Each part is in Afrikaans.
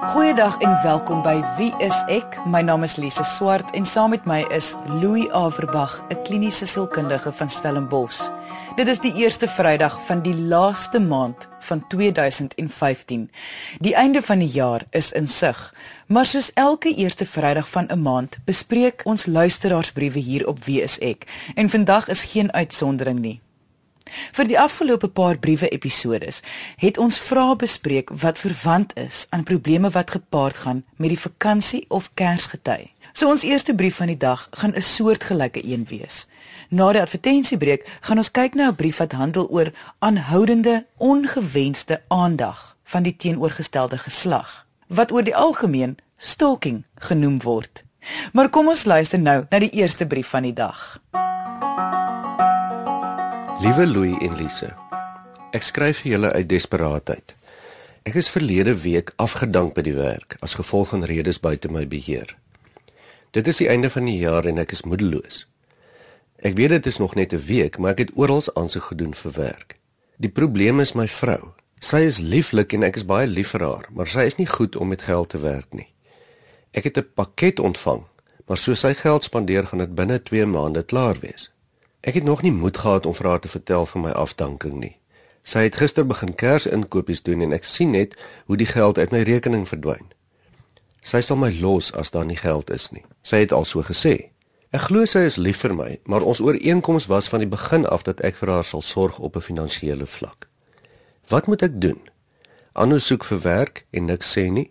Goeiedag en welkom by Wie is ek? My naam is Lise Swart en saam met my is Louis Averbag, 'n kliniese sielkundige van Stellenbosch. Dit is die eerste Vrydag van die laaste maand van 2015. Die einde van die jaar is in sig, maar soos elke eerste Vrydag van 'n maand, bespreek ons luisteraarsbriewe hier op Wie is ek? En vandag is geen uitsondering nie. Vir die afgelope paar briewe episodes het ons vrae bespreek wat verwant is aan probleme wat gepaard gaan met die vakansie of Kersgety. So ons eerste brief van die dag gaan 'n soortgelyke een wees. Na die advertensiebreek gaan ons kyk na 'n brief wat handel oor aanhoudende ongewenste aandag van die teenoorgestelde geslag wat oor die algemeen stalking genoem word. Maar kom ons luister nou na die eerste brief van die dag. Liewe Louis en Lise. Ek skryf vir julle uit desperaatheid. Ek is verlede week afgedank by die werk as gevolg van redes buite my beheer. Dit is die einde van die jaar en ek is moedeloos. Ek weet dit is nog net 'n week, maar ek het oral aansoek gedoen vir werk. Die probleem is my vrou. Sy is lieflik en ek is baie lief vir haar, maar sy is nie goed om met geld te werk nie. Ek het 'n pakket ontvang, maar soos sy geld spandeer gaan dit binne 2 maande klaar wees. Ek het nog nie moed gehad om vir haar te vertel van my afdanking nie. Sy het gister begin kersinkopies doen en ek sien net hoe die geld uit my rekening verdwyn. Sy sal my los as daar nie geld is nie. Sy het al so gesê. Ek glo sy is lief vir my, maar ons ooreenkoms was van die begin af dat ek vir haar sal sorg op 'n finansiële vlak. Wat moet ek doen? Anno soek vir werk en niks sê nie.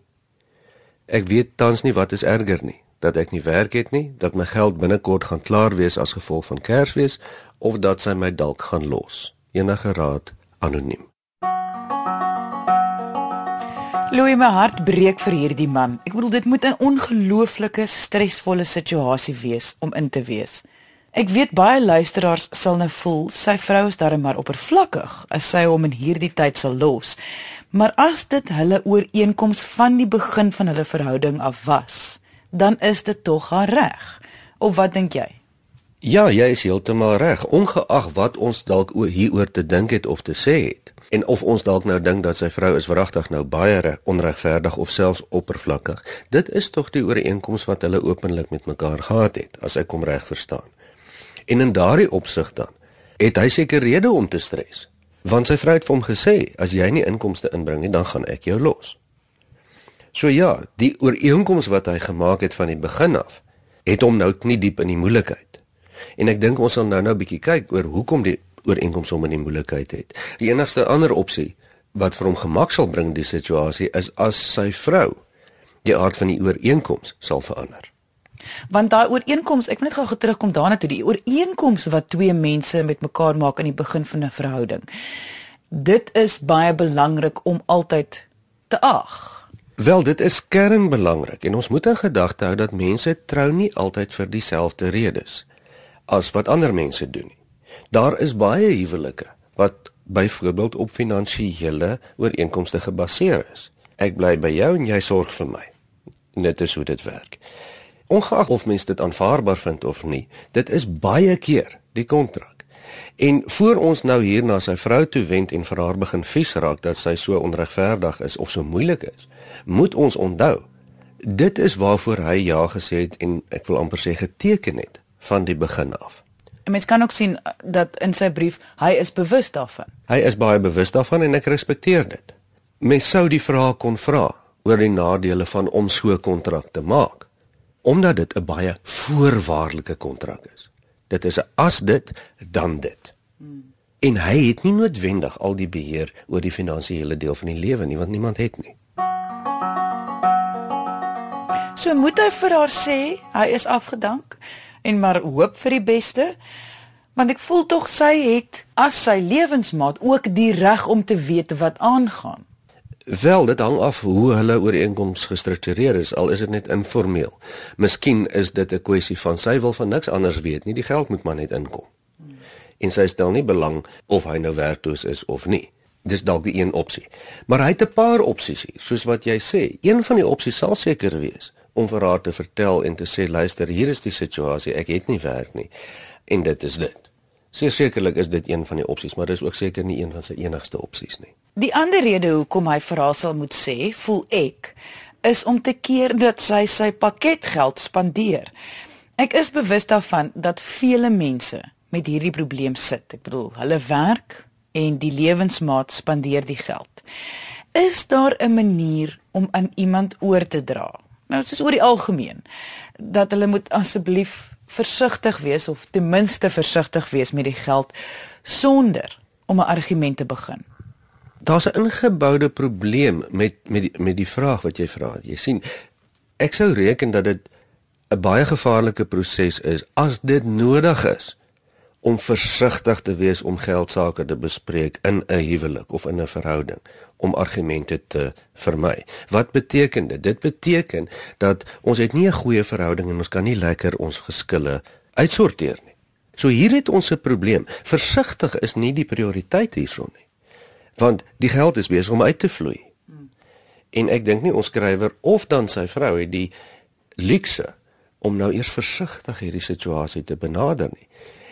Ek weet tans nie wat is erger nie dat ek nie werk het nie, dat my geld binnekort gaan klaar wees as gevolg van Kersfees of dat sy my dalk gaan los. Enige raad anoniem. Louis, my hart breek vir hierdie man. Ek bedoel dit moet 'n ongelooflike stresvolle situasie wees om in te wees. Ek weet baie luisteraars sal nou voel sy vrou is darem maar oppervlakkig as sy hom in hierdie tyd sal los. Maar as dit hulle ooreenkoms van die begin van hulle verhouding af was, dan is dit tog haar reg. Of wat dink jy? Ja, jy is heeltemal reg, ongeag wat ons dalk oor hieroor te dink het of te sê het. En of ons dalk nou dink dat sy vrou is wragtig nou baie onregverdig of selfs oppervlakkig. Dit is tog die ooreenkoms wat hulle openlik met mekaar gehad het, as ek hom reg verstaan. En in daardie opsig dan het hy seker rede om te stres. Want sy vrou het vir hom gesê, as jy nie inkomste inbring nie, dan gaan ek jou los. So ja, die ooreenkoms wat hy gemaak het van die begin af, het hom nou knie diep in die moeilikheid. En ek dink ons sal nou-nou 'n bietjie kyk oor hoekom die ooreenkoms hom in die moeilikheid het. Die enigste ander opsie wat vir hom gemak sal bring die situasie is as sy vrou die aard van die ooreenkoms sal verander. Want daai ooreenkoms, ek wil net gou terugkom daarna toe die ooreenkoms wat twee mense met mekaar maak aan die begin van 'n verhouding. Dit is baie belangrik om altyd te ag. Wel, dit is kernbelangrik en ons moet in gedagte hou dat mense trou nie altyd vir dieselfde redes as wat ander mense doen nie. Daar is baie huwelike wat byvoorbeeld op finansiële ooreenkomste gebaseer is. Ek bly by jou en jy sorg vir my. Net is hoe dit werk. Ongeag of mens dit aanvaarbaar vind of nie, dit is baie keer die kontrak. En voor ons nou hier na sy vrou toe wend en vir haar begin vies raak dat sy so onregverdig is of so moeilik is, moet ons onthou dit is waarvoor hy ja gesê het en ek wil amper sê geteken het van die begin af. En mens kan ook sien uh, dat in sy brief hy is bewus daarvan. Hy is baie bewus daarvan en ek respekteer dit. Mens sou die vraag kon vra oor die nadele van om so 'n kontrak te maak omdat dit 'n baie voorwaardelike kontrak is. Dit is 'n as dit dan dit. Hmm. En hy het nie noodwendig al die beheer oor die finansiële deel van die lewe nie, want niemand het nie. So moet hy vir haar sê hy is afgedank en maar hoop vir die beste. Want ek voel tog sy het as sy lewensmaat ook die reg om te weet wat aangaan. Wel, dit hang af hoe hulle ooreenkoms gestruktureer is, al is dit net informeel. Miskien is dit 'n kwessie van sy wil van niks anders weet nie, die geld moet maar net inkom. En sy stel nie belang of hy nou werkloos is of nie. Dis dalk die een opsie. Maar hy het 'n paar opsies hier, soos wat jy sê. Een van die opsies sal seker wees om vir haar te vertel en te sê luister, hier is die situasie, ek het nie werk nie. En dit is dit. Seker sekerlik is dit een van die opsies, maar dis ook seker nie een van sy enigste opsies nie. Die ander rede hoekom hy vir haar sal moet sê, voel ek, is om te keer dat sy sy pakketgeld spandeer. Ek is bewus daarvan dat vele mense met hierdie probleem sit. Ek bedoel, hulle werk en die lewensmaat spandeer die geld. Is daar 'n manier om aan iemand oor te dra? Nou, dit is oor die algemeen dat hulle moet asseblief versigtig wees of ten minste versigtig wees met die geld sonder om 'n argument te begin. Daar's 'n ingeboude probleem met met die, met die vraag wat jy vra. Jy sien, ek sou reken dat dit 'n baie gevaarlike proses is as dit nodig is om versigtig te wees om geld sake te bespreek in 'n huwelik of in 'n verhouding om argumente te vermy. Wat beteken dit? Dit beteken dat ons het nie 'n goeie verhouding en ons kan nie lekker ons geskille uitsorteer nie. So hier het ons 'n probleem. Versigtig is nie die prioriteit hierson nie. Want die geld is besig om uit te vloei. En ek dink nie ons skrywer of dan sy vrou het die luukse om nou eers versigtig hierdie situasie te benader nie.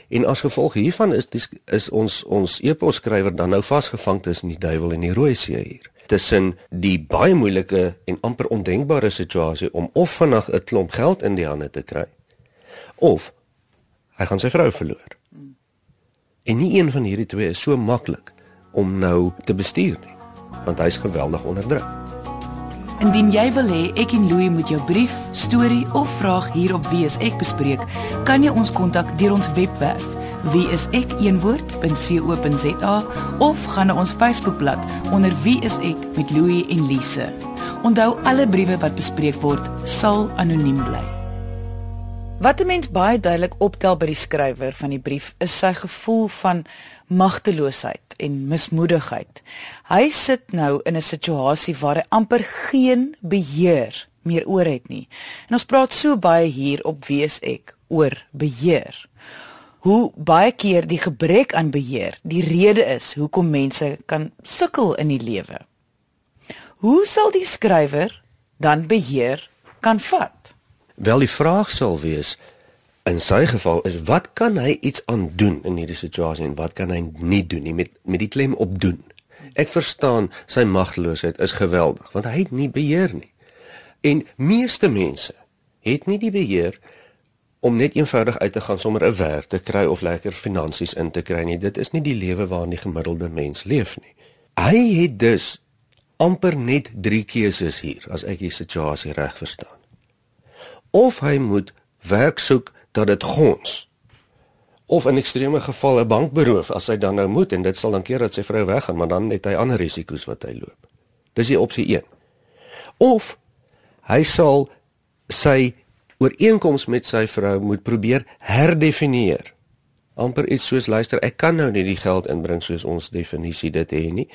En as gevolg hiervan is die, is ons ons eposskrywer dan nou vasgevang tussen die duiwel en die rooi see hier. Tussen die baie moeilike en amper ondenkbare situasie om of vinnig 'n klomp geld in die hande te kry of hy gaan sy vrou verloor. En nie een van hierdie twee is so maklik om nou te bestuur nie, want hy's geweldig onder druk. Indien jy wil hê ek en Louie moet jou brief, storie of vraag hier op Wie is ek bespreek, kan jy ons kontak deur ons webwerf wieisek.co.za of gaan na ons Facebookblad onder Wie is ek met Louie en Lise. Onthou alle briewe wat bespreek word sal anoniem bly. Wat 'n mens baie duidelik optel by die skrywer van die brief is sy gevoel van magteloosheid en mismoedigheid. Hy sit nou in 'n situasie waar hy amper geen beheer meer oor het nie. En ons praat so baie hier op wees ek oor beheer. Hoe baie keer die gebrek aan beheer die rede is hoekom mense kan sukkel in die lewe. Hoe sal die skrywer dan beheer kan vat? Wel die vraag sal wees in sy geval is wat kan hy iets aan doen in hierdie situasie en wat kan hy nie doen nie met met die klem op doen. Ek verstaan sy magteloosheid is geweldig want hy het nie beheer nie. En meeste mense het nie die beheer om net eenvoudig uit te gaan sommer 'n werk te kry of lekker finansies in te kry nie. Dit is nie die lewe waarin die gemiddelde mens leef nie. Hy het dus amper net 3 keuses hier as ek die situasie reg verstaan of hy moet werk soek dat dit gons of in ekstreme geval 'n bank beroof as hy dan nou moet en dit sal dan keer dat sy vrou weggaan maar dan het hy ander risiko's wat hy loop. Dis die opsie 1 of hy sal sy ooreenkoms met sy vrou moet probeer herdefinieer. Amper iets soos luister ek kan nou nie die geld inbring soos ons definisie dit hê nie.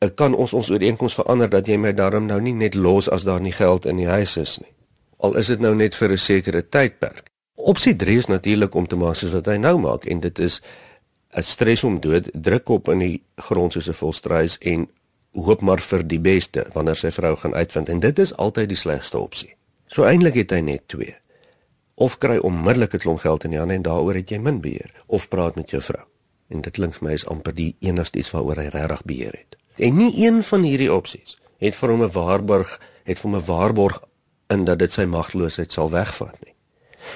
Ek kan ons ons ooreenkoms verander dat jy my daarom nou nie net los as daar nie geld in die huis is nie? Al is dit nou net vir 'n sekere tydperk. Opsie 3 is natuurlik om te maak soos wat hy nou maak en dit is 'n stres om dood, druk op in die grond soos 'n volstruis en hoop maar vir die beste wanneer sy vrou gaan uitvind en dit is altyd die slegste opsie. So eintlik het hy net twee. Of kry onmiddellik 'n klomp geld in die hande en daaroor het jy min beheer of praat met jou vrou. En dit klink vir my is amper die enigste iets waaroor hy regtig beheer het. En nie een van hierdie opsies het vir hom 'n waarborg, het vir hom 'n waarborg in dat dit sy magteloosheid sal wegvat nie.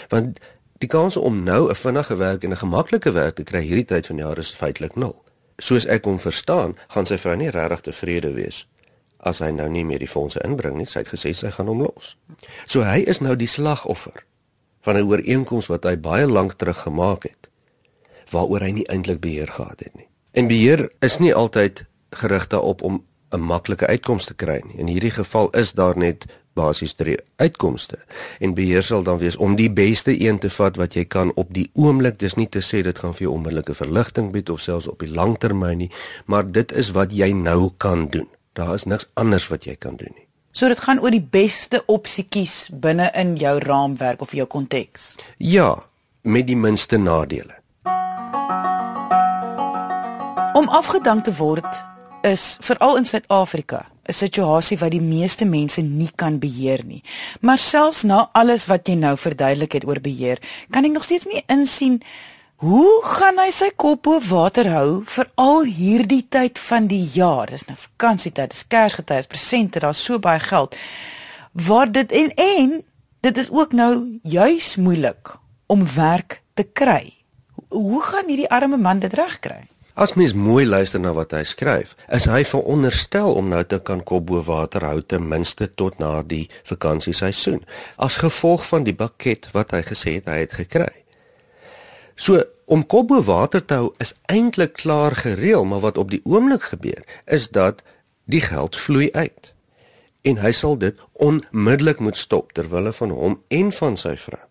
Want die kans om nou 'n vinnige werk en 'n gemaklike werk te kry hierdie tyd van die jaar is feitelik nul. Soos ek hom verstaan, gaan sy vrou nie regtig tevrede wees as hy nou nie meer die fondse inbring nie. Sy het gesê sy gaan hom los. So hy is nou die slagoffer van 'n ooreenkoms wat hy baie lank terug gemaak het waaroor hy nie eintlik beheer gehad het nie. En beheer is nie altyd gerig daarop om 'n maklike uitkoms te kry nie. In hierdie geval is daar net basies drie uitkomste. En beheer sal dan wees om die beste een te vat wat jy kan op die oomblik. Dis nie te sê dit gaan vir jou onmiddellike verligting bied of selfs op die langtermyn nie maar dit is wat jy nou kan doen. Daar is niks anders wat jy kan doen nie. So dit gaan oor die beste opsie kies binne in jou raamwerk of jou konteks? Ja met die minste nadele. Om afgedank te word is veral in Suid-Afrika 'n situasie wat die meeste mense nie kan beheer nie. Maar selfs na alles wat jy nou verduidelik het oor beheer, kan ek nog steeds nie insien hoe gaan hy sy kop bo water hou vir al hierdie tyd van die jaar. Dis nou vakansietyd, dis Kersgety, dis presente, daar's so baie geld. waar dit en en dit is ook nou juis moeilik om werk te kry. Hoe gaan hierdie arme man dit regkry? As mens mooi luister na wat hy skryf, is hy veronderstel om nou te kan kop bo water hou ten minste tot na die vakansieseisoen, as gevolg van die pakket wat hy gesê het hy het gekry. So om kop bo water te hou is eintlik klaar gereël, maar wat op die oomblik gebeur is dat die geld vloei uit. En hy sal dit onmiddellik moet stop ter wille van hom en van sy vrou.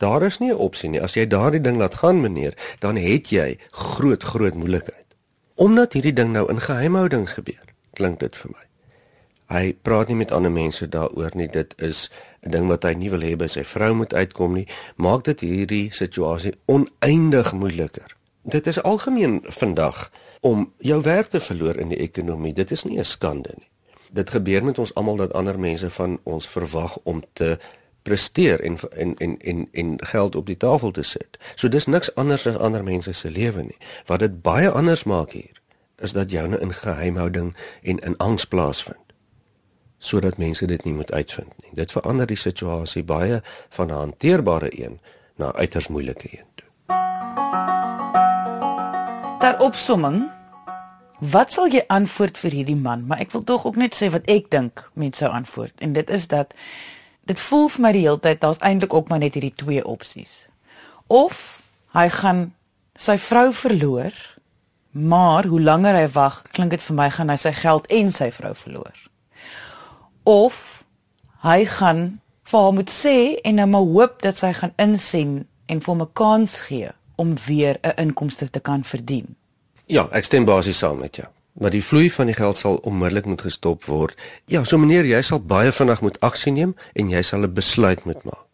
Daar is nie 'n opsie nie. As jy daardie ding laat gaan, meneer, dan het jy groot groot moeilikheid. Omdat hierdie ding nou in geheimhouding gebeur, klink dit vir my. Hy praat nie met ander mense daaroor nie. Dit is 'n ding wat hy nie wil hê by sy vrou moet uitkom nie. Maak dit hierdie situasie oneindig moeiliker. Dit is algemeen vandag om jou werk te verloor in die ekonomie. Dit is nie 'n skande nie. Dit gebeur met ons almal dat ander mense van ons verwag om te presteer en en en en en geld op die tafel te sit. So dis niks anders as ander mense se lewe nie. Wat dit baie anders maak hier is dat joune in geheimhouding en in angs plaasvind sodat mense dit nie moet uitvind nie. Dit verander die situasie baie van 'n hanteerbare een na 'n uiters moeilike een toe. Ter opsomming, wat sal jy antwoord vir hierdie man? Maar ek wil tog ook net sê wat ek dink mense sou antwoord en dit is dat dit voel vir my die hele tyd daar's eintlik ook maar net hierdie twee opsies. Of hy gaan sy vrou verloor, maar hoe langer hy wag, klink dit vir my gaan hy sy geld en sy vrou verloor. Of hy gaan vir hom moet sê en nou maar hoop dat sy gaan insien en vir hom 'n kans gee om weer 'n inkomste te kan verdien. Ja, ek stem basies saam met jou maar die vloei van die geld sal onmiddellik moet gestop word. Ja, so meneer, jy sal baie vinnig moet aksie neem en jy sal 'n besluit moet maak.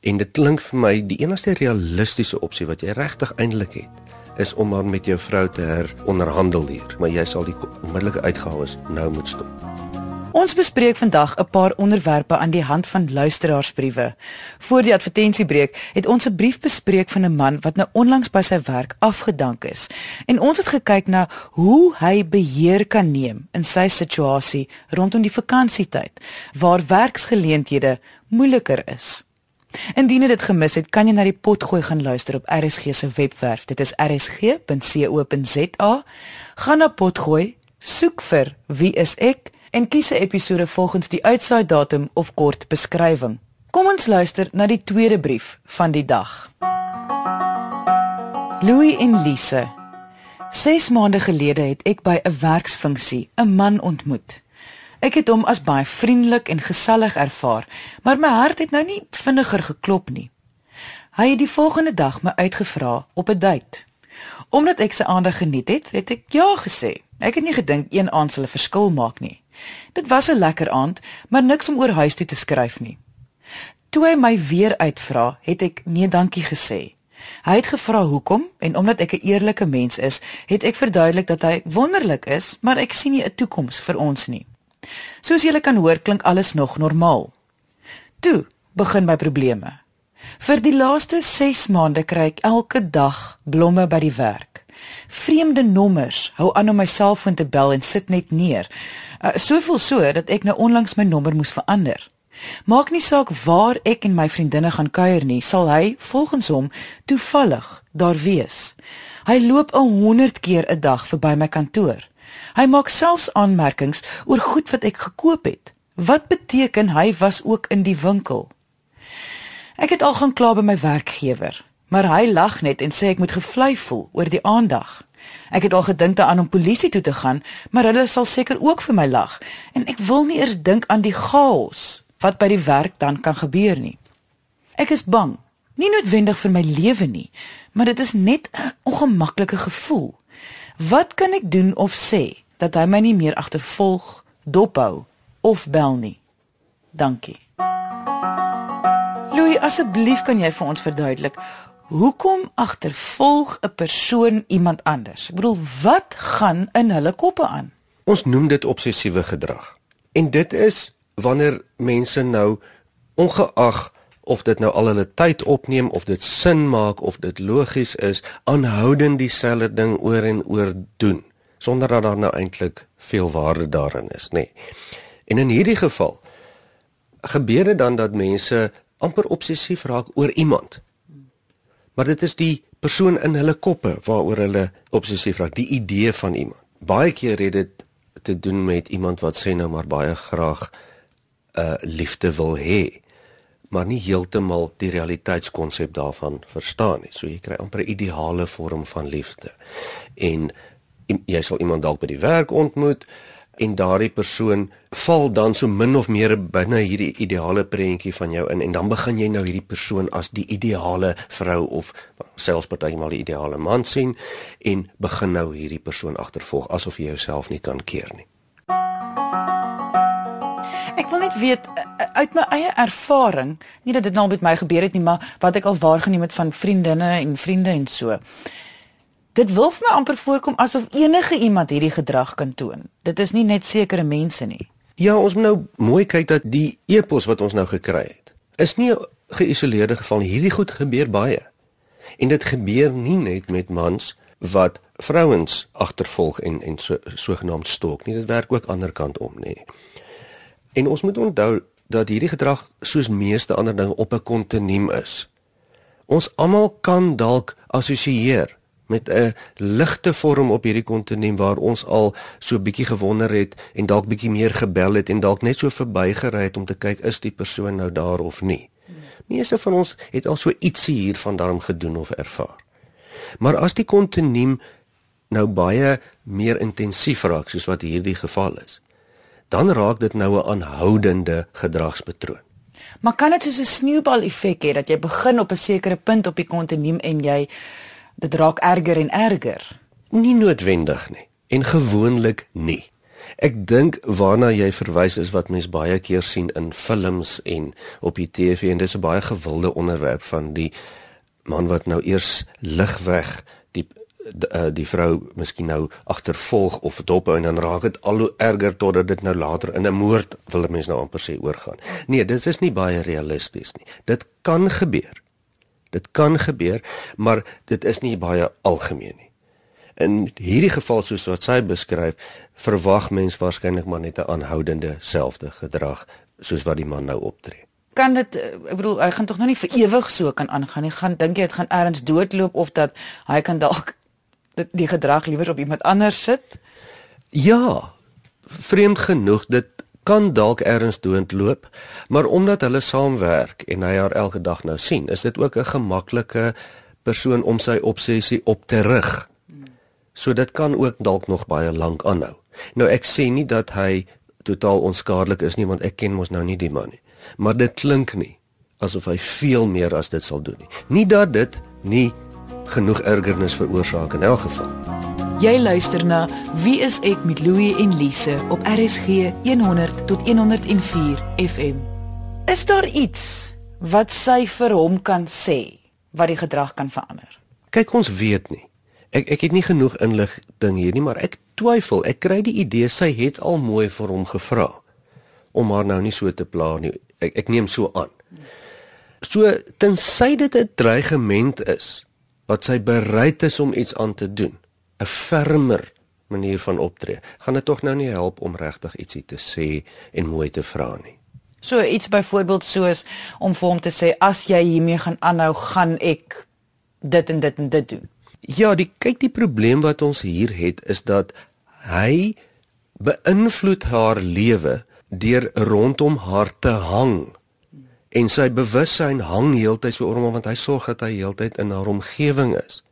En dit klink vir my die enigste realistiese opsie wat jy regtig eintlik het, is om maar met jou vrou te heronderhandel hier, maar jy sal die onmiddellike uitgawes nou moet stop. Ons bespreek vandag 'n paar onderwerpe aan die hand van luisteraarsbriewe. Voor die advertensiebreek het ons 'n brief bespreek van 'n man wat nou onlangs by sy werk afgedank is. En ons het gekyk na hoe hy beheer kan neem in sy situasie rondom die vakansietyd waar werksgeleenthede moeiliker is. Indien jy dit gemis het, kan jy na die potgooi gaan luister op RSG se webwerf. Dit is rsg.co.za. Gaan na potgooi, soek vir wie is ek? En kies 'n episode volgens die uitsaai datum of kort beskrywing. Kom ons luister na die tweede brief van die dag. Louis en Lise. 6 maande gelede het ek by 'n werksfunksie 'n man ontmoet. Ek het hom as baie vriendelik en gesellig ervaar, maar my hart het nou nie vinniger geklop nie. Hy het die volgende dag my uitgevra op 'n date. Omdat ek sy aandag geniet het, het ek ja gesê. Ek het nie gedink een aand sal 'n verskil maak nie. Dit was 'n lekker aand, maar niks om oor huis toe te skryf nie. Toe hy my weer uitvra, het ek nee dankie gesê. Hy het gevra hoekom en omdat ek 'n eerlike mens is, het ek verduidelik dat hy wonderlik is, maar ek sien nie 'n toekoms vir ons nie. Soos julle kan hoor, klink alles nog normaal. Toe begin my probleme. Vir die laaste 6 maande kry ek elke dag blomme by die werk. Vreemde nommers hou aan om my selfoon te bel en sit net neer. Uh, soveel so dat ek nou onlangs my nommer moes verander. Maak nie saak waar ek en my vriendinne gaan kuier nie, sal hy volgens hom toevallig daar wees. Hy loop 'n 100 keer 'n dag verby my kantoor. Hy maak selfs aanmerkings oor goed wat ek gekoop het. Wat beteken hy was ook in die winkel? Ek het al gaan kla by my werkgewer, maar hy lag net en sê ek moet gevlei voel oor die aandag. Ek het al gedink daaraan om polisie toe te gaan, maar hulle sal seker ook vir my lag en ek wil nie eers dink aan die chaos wat by die werk dan kan gebeur nie. Ek is bang, nie noodwendig vir my lewe nie, maar dit is net 'n ongemaklike gevoel. Wat kan ek doen of sê dat hy my nie meer agtervolg, dophou of bel nie? Dankie. Louis, asseblief kan jy vir ons verduidelik Hoekom agtervolg 'n persoon iemand anders? Ek bedoel, wat gaan in hulle koppe aan? Ons noem dit obsessiewe gedrag. En dit is wanneer mense nou ongeag of dit nou al hulle tyd opneem of dit sin maak of dit logies is, aanhoudend dieselfde ding oor en oor doen sonder dat daar nou eintlik veel waarde daarin is, nê. Nee. En in hierdie geval gebeur dit dan dat mense amper obsessief raak oor iemand. Maar dit is die persoon in hulle koppe waaroor hulle obsessief raak, die idee van iemand. Baie keer het dit te doen met iemand wat sê nou maar baie graag 'n uh, liefde wil hê maar nie heeltemal die realiteitskonsep daarvan verstaan nie. So jy kry amper 'n ideale vorm van liefde. En jy sal iemand dalk by die werk ontmoet en daardie persoon val dan so min of meer binne hierdie ideale prentjie van jou in en dan begin jy nou hierdie persoon as die ideale vrou of selfs partymal die ideale man sien en begin nou hierdie persoon agtervolg asof jy jouself nie kan keer nie. Ek wil net weet eh, eh, uit my eie ervaring, nie dat dit nou met my gebeur het nie, maar wat ek al waargeneem het van vriendinne en vriende en so. Dit wil vir my amper voorkom asof enige iemand hierdie gedrag kan toon. Dit is nie net sekere mense nie. Ja, ons moet nou mooi kyk dat die epos wat ons nou gekry het, is nie 'n geïsoleerde geval nie. Hierdie goed gebeur baie. En dit gebeur nie net met mans wat vrouens agtervolg en en so sogenaamd stalk nie. Dit werk ook ander kant om, nê. En ons moet onthou dat hierdie gedrag soos meeste ander dinge op 'n kontinuum is. Ons almal kan dalk assosieer met 'n ligte vorm op hierdie kontinuum waar ons al so bietjie gewonder het en dalk bietjie meer gebel het en dalk net so verbygery het om te kyk is die persoon nou daar of nie. Meeste van ons het al so ietsie hiervan daarom gedoen of ervaar. Maar as die kontinuum nou baie meer intensief raak soos wat hierdie geval is, dan raak dit nou 'n aanhoudende gedragspatroon. Maar kan dit soos 'n sneeubal effek hê dat jy begin op 'n sekere punt op die kontinuum en jy dit raak erger en erger. Nie noodwendig nie en gewoonlik nie. Ek dink waarna jy verwys is wat mens baie keer sien in films en op die TV en dis 'n baie gewilde onderwerp van die man wat nou eers lig weg die die, uh, die vrou miskien nou agtervolg of dop en dan raak dit al hoe erger totdat dit nou later in 'n moord wil mense nou amper sê oorgaan. Nee, dit is nie baie realisties nie. Dit kan gebeur. Dit kan gebeur, maar dit is nie baie algemeen nie. In hierdie geval soos wat sy beskryf, verwag mens waarskynlik maar net 'n aanhoudende selfde gedrag soos wat die man nou optree. Kan dit eh, ek bedoel hy gaan tog nou nie vir ewig so kan aangaan nie. Gaan dink jy dit gaan ergens doodloop of dat hy kan dalk dit die gedrag liewer op iemand anders sit? Ja. Vreemd genoeg dit kan dalk ergens dood loop, maar omdat hulle saamwerk en hy haar elke dag nou sien, is dit ook 'n gemaklike persoon om sy obsessie op te rig. So dit kan ook dalk nog baie lank aanhou. Nou ek sê nie dat hy totaal onskadelik is nie want ek ken mos nou nie die man nie. Maar dit klink nie asof hy veel meer as dit sal doen nie. Nie dat dit nie genoeg ergernis veroorsaak in elk geval. Jy luister na Wie is ek met Louie en Lise op RSG 100 tot 104 FM. Is daar iets wat sy vir hom kan sê wat die gedrag kan verander? Kyk ons weet nie. Ek ek het nie genoeg inligting hier nie, maar ek twyfel. Ek kry die idee sy het al mooi vir hom gevra om haar nou nie so te pla nie. Ek ek neem so aan. So tensy dit 'n dreigement is wat sy bereid is om iets aan te doen 'n fermer manier van optree, gaan dit tog nou nie help om regtig ietsie te sê en mooi te vra nie. So iets byvoorbeeld soos om vir hom te sê as jy hiermee gaan aanhou, gaan ek dit en dit en dit doen. Ja, die kyk die probleem wat ons hier het is dat hy beïnvloed haar lewe deur rondom haar te hang. En sy bewussyn hang heeltyd so oor hom want hy sorg dat hy heeltyd in haar omgewing is.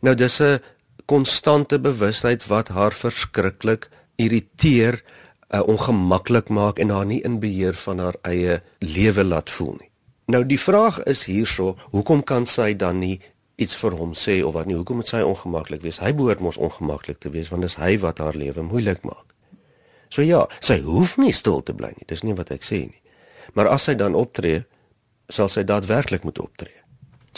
Nou dis 'n konstante bewustheid wat haar verskriklik irriteer, uh, ongemaklik maak en haar nie in beheer van haar eie lewe laat voel nie. Nou die vraag is hierso, hoekom kan sy dan nie iets vir hom sê of wat nie? Hoekom moet sy ongemaklik wees? Hy behoort mos ongemaklik te wees want dis hy wat haar lewe moeilik maak. So ja, sy hoef nie stil te bly nie. Dis nie wat ek sê nie. Maar as sy dan optree, sal sy daadwerklik moet optree.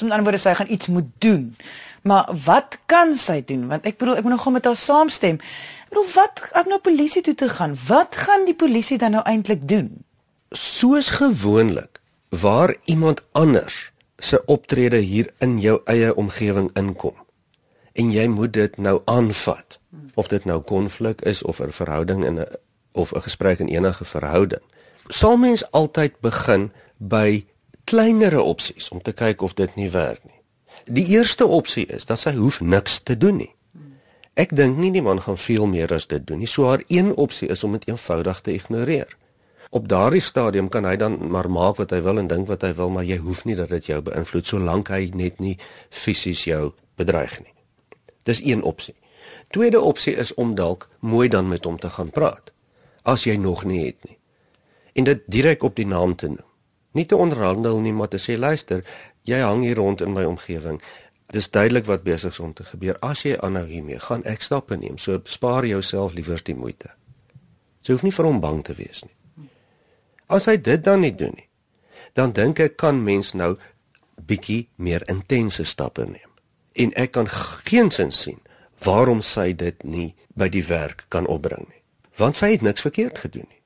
Met ander woorde, sy gaan iets moet doen. Maar wat kan sy doen? Want ek bedoel, ek moet nog gou met haar saamstem. Ek bedoel, wat ek nou polisie toe te gaan? Wat gaan die polisie dan nou eintlik doen? Soos gewoonlik, waar iemand anders se optrede hier in jou eie omgewing inkom en jy moet dit nou aanvat of dit nou konflik is of 'n verhouding in 'n of 'n gesprek in enige verhouding sal mens altyd begin by kleinere opsies om te kyk of dit nie werk nie. Die eerste opsie is dat sy hoef niks te doen nie. Ek dink nie die man gaan veel meer as dit doen nie. So haar een opsie is om dit eenvoudig te ignoreer. Op daardie stadium kan hy dan maar maak wat hy wil en dink wat hy wil, maar jy hoef nie dat dit jou beïnvloed solank hy net nie fisies jou bedreig nie. Dis een opsie. Tweede opsie is om dalk mooi dan met hom te gaan praat as jy nog nie het nie. En dit direk op die naam te noem. Nie te onderhandel nie, maar te sê luister, jy hang hier rond in my omgewing. Dis duidelik wat besig is om te gebeur. As jy aanhou hiermee, gaan ek stappe neem. So spaar jouself liewer die moeite. Jy hoef nie vir hom bang te wees nie. As hy dit dan nie doen nie, dan dink ek kan mens nou bietjie meer intense stappe neem. En ek kan geensins sien waarom sy dit nie by die werk kan opbring nie. Want sy het niks verkeerd gedoen nie.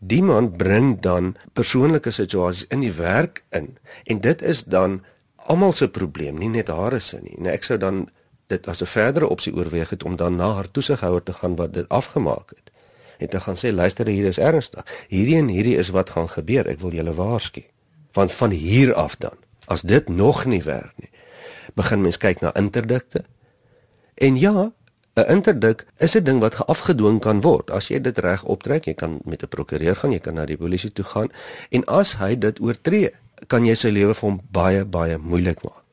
Die man bring dan persoonlike situasies in die werk in en dit is dan almal se probleem, nie net haar se nie. En ek sou dan dit as 'n verdere opsie oorweeg het om dan na haar toesighouer te gaan wat dit afgemaak het en te gaan sê luister hier is ernstig. Hierdie en hierdie is wat gaan gebeur. Ek wil julle waarsku. Want van hier af dan, as dit nog nie werk nie, begin mens kyk na interdikte. En ja, 'n interdik is 'n ding wat afgedwing kan word. As jy dit reg optrek, jy kan met 'n prokureur gaan, jy kan na die polisie toe gaan en as hy dit oortree, kan jy sy lewe vir hom baie baie moeilik maak.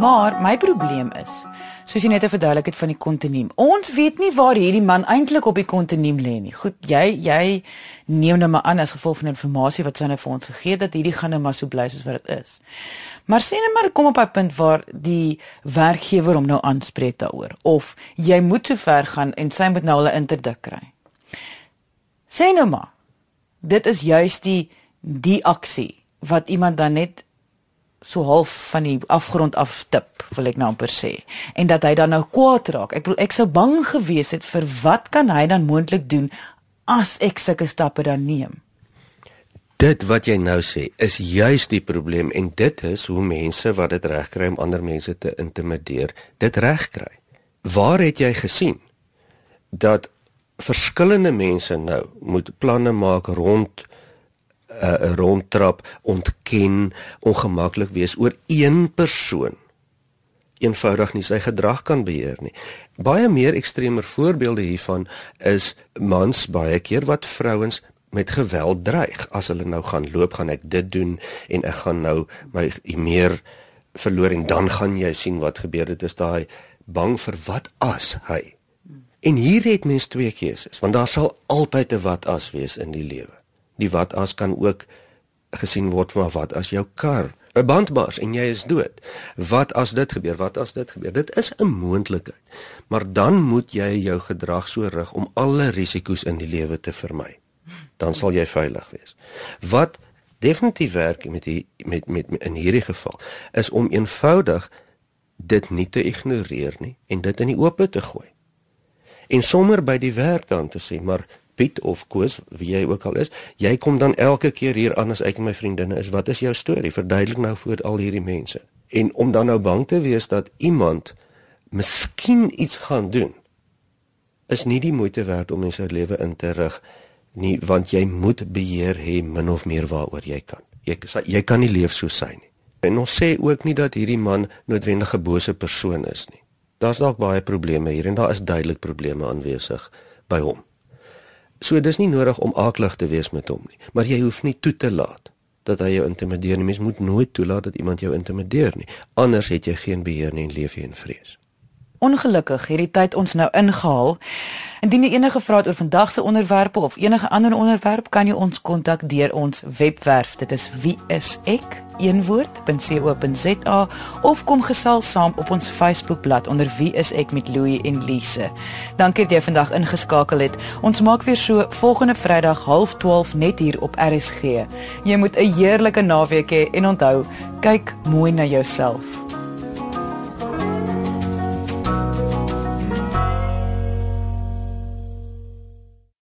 Maar my probleem is, soos jy net verduidelik het van die kontinuum. Ons weet nie waar hierdie man eintlik op die kontinuum lê nie. Goed, jy jy neem nou maar aan as gevolg van inligting wat sy nou vir ons gegee het dat hierdie gaan nou maar so bly soos wat dit is. Maar sien net maar kom op 'n punt waar die werkgewer hom nou aanspreek daaroor of jy moet so ver gaan en sy moet nou hulle interdik kry. Sê nou maar. Dit is juist die die aksie wat iemand dan net so half van die afgrond af tip, wil ek nou amper sê. En dat hy dan nou kwaad raak. Ek bedoel ek sou bang gewees het vir wat kan hy dan moontlik doen as ek sulke stappe dan neem? Dit wat jy nou sê is juis die probleem en dit is hoe mense wat dit regkry om ander mense te intimideer, dit regkry. Waar het jy gesien dat verskillende mense nou moet planne maak rond uh, rondtrap ontken ongemaklik wees oor een persoon. Eenvoudig nie sy gedrag kan beheer nie. Baie meer ekstremer voorbeelde hiervan is mans baie keer wat vrouens met geweld dreig. As hulle nou gaan loop gaan ek dit doen en ek gaan nou my meer verloor en dan gaan jy sien wat gebeur. Dit is daai bang vir wat as hy. En hier het mens twee keuses want daar sal altyd 'n wat as wees in die lewe die wat as kan ook gesien word maar wat as jou kar 'n band bars en jy is dood. Wat as dit gebeur? Wat as dit gebeur? Dit is 'n moontlikheid. Maar dan moet jy jou gedrag so rig om alle risiko's in die lewe te vermy. Dan sal jy veilig wees. Wat definitief werk met die met met, met in hierdie geval is om eenvoudig dit nie te ignoreer nie en dit in die oop te gooi. En sommer by die werk dan te sê, maar Piet of Koos, wie jy ook al is, jy kom dan elke keer hier aan as ek en my vriendinne is. Wat is jou storie? Verduidelik nou voor al hierdie mense. En om dan nou bang te wees dat iemand miskien iets gaan doen, is nie die moeite werd om in sy lewe in te rig nie, want jy moet beheer hê min of meer waaroor jy kan. Jy jy kan nie leef so sy nie. En ons sê ook nie dat hierdie man noodwendig 'n bose persoon is nie. Daar's dalk baie probleme hier en daar is duidelik probleme aanwesig by hom. So dis nie nodig om aaklig te wees met hom nie, maar jy hoef nie toe te laat dat hy jou intimideer nie. Mens moet nooit toelaat dat iemand jou intimideer nie. Anders het jy geen beheer nie en leef jy in vrees. Ongelukkig hierdie tyd ons nou ingehaal. Indien jy enige vrae het oor vandag se onderwerpe of enige ander onderwerp, kan jy ons kontak deur ons webwerf. Dit is wieisek eenwoord.co.za of kom gesels saam op ons Facebookblad onder wie is ek met Louie en Lise. Dankie dat jy vandag ingeskakel het. Ons maak weer so volgende Vrydag 12:30 net hier op RSG. Jy moet 'n heerlike naweek hê en onthou, kyk mooi na jouself.